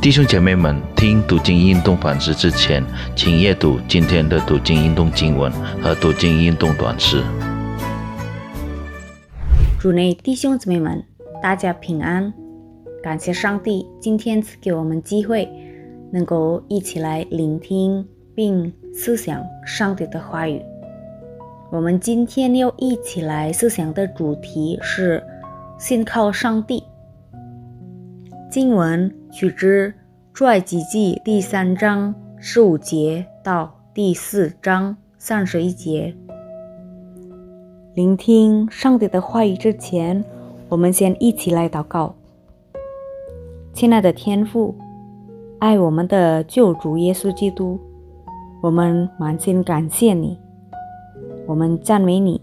弟兄姐妹们，听读经运动反思之前，请阅读今天的读经运动经文和读经运动短诗。主内弟兄姊妹们，大家平安！感谢上帝今天赐给我们机会，能够一起来聆听并思想上帝的话语。我们今天要一起来思想的主题是信靠上帝。经文取之《出埃及记》第三章十五节到第四章三十一节。聆听上帝的话语之前，我们先一起来祷告。亲爱的天父，爱我们的救主耶稣基督，我们满心感谢你，我们赞美你，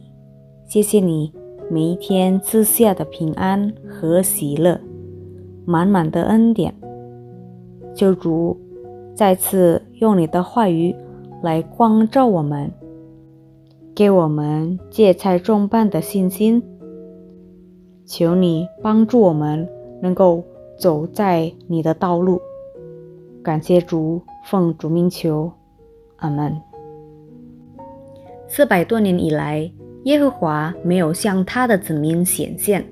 谢谢你每一天赐下的平安和喜乐。满满的恩典，救主再次用你的话语来光照我们，给我们芥菜种般的信心。求你帮助我们能够走在你的道路。感谢主，奉主名求，阿门。四百多年以来，耶和华没有向他的子民显现，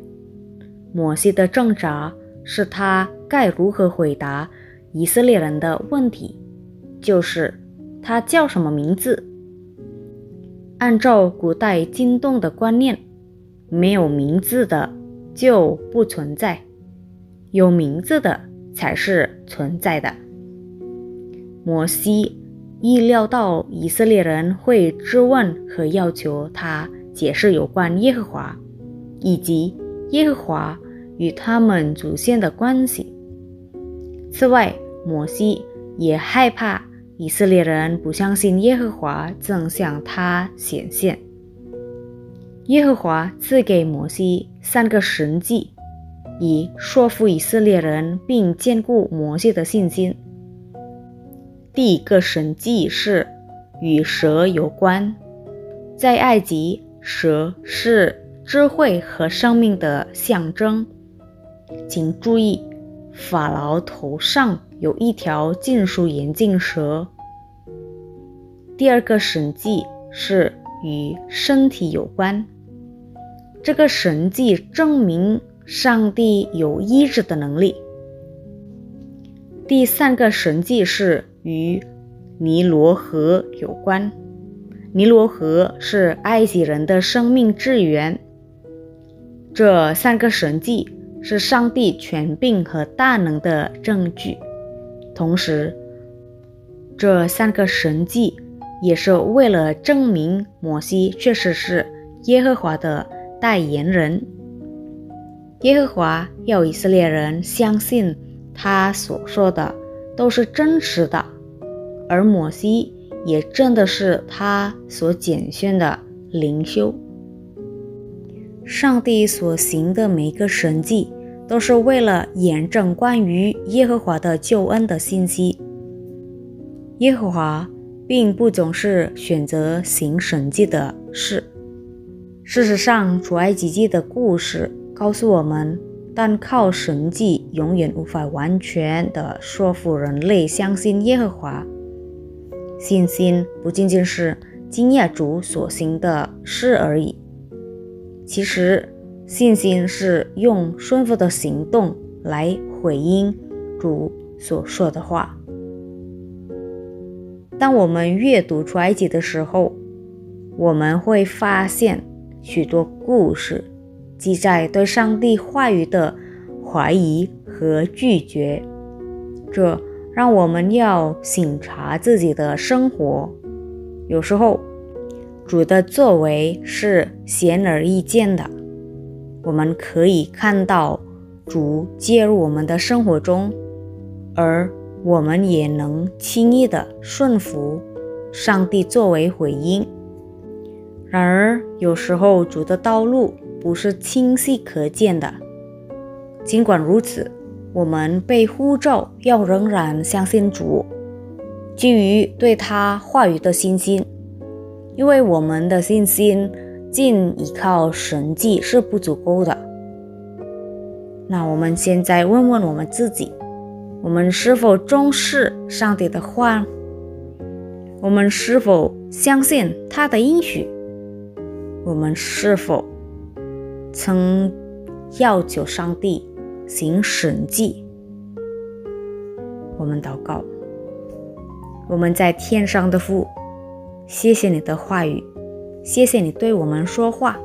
摩西的挣扎。是他该如何回答以色列人的问题，就是他叫什么名字？按照古代惊动的观念，没有名字的就不存在，有名字的才是存在的。摩西意料到以色列人会质问和要求他解释有关耶和华以及耶和华。与他们祖先的关系。此外，摩西也害怕以色列人不相信耶和华正向他显现。耶和华赐给摩西三个神迹，以说服以色列人并坚固摩西的信心。第一个神迹是与蛇有关，在埃及，蛇是智慧和生命的象征。请注意，法老头上有一条禁书眼镜蛇。第二个神迹是与身体有关，这个神迹证明上帝有医治的能力。第三个神迹是与尼罗河有关，尼罗河是埃及人的生命之源。这三个神迹。是上帝权柄和大能的证据，同时，这三个神迹也是为了证明摩西确实是耶和华的代言人。耶和华要以色列人相信他所说的都是真实的，而摩西也真的是他所拣选的灵修。上帝所行的每一个神迹，都是为了验证关于耶和华的救恩的信息。耶和华并不总是选择行神迹的事。事实上，主埃及记的故事告诉我们，单靠神迹永远无法完全的说服人类相信耶和华。信心不仅仅是经验主所行的事而已。其实，信心是用顺服的行动来回应主所说的话。当我们阅读出埃及的时候，我们会发现许多故事记载对上帝话语的怀疑和拒绝，这让我们要省察自己的生活。有时候，主的作为是显而易见的，我们可以看到主介入我们的生活中，而我们也能轻易的顺服上帝作为回应。然而，有时候主的道路不是清晰可见的。尽管如此，我们被呼召要仍然相信主，基于对他话语的信心。因为我们的信心仅依靠神迹是不足够的。那我们现在问问我们自己：我们是否重视上帝的话？我们是否相信他的应许？我们是否曾要求上帝行神迹？我们祷告，我们在天上的父，谢谢你的话语，谢谢你对我们说话，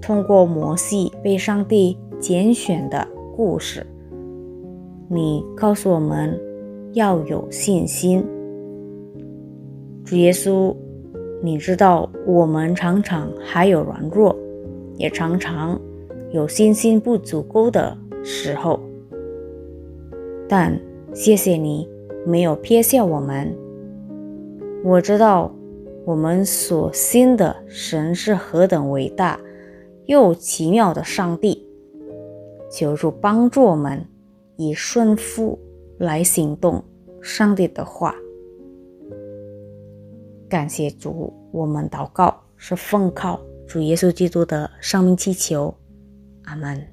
通过摩西被上帝拣选的故事。你告诉我们要有信心，主耶稣，你知道我们常常还有软弱，也常常有信心不足够的时候，但谢谢你没有撇下我们。我知道我们所信的神是何等伟大又奇妙的上帝，求主帮助我们。以顺服来行动，上帝的话。感谢主，我们祷告是奉靠主耶稣基督的生命祈求，阿门。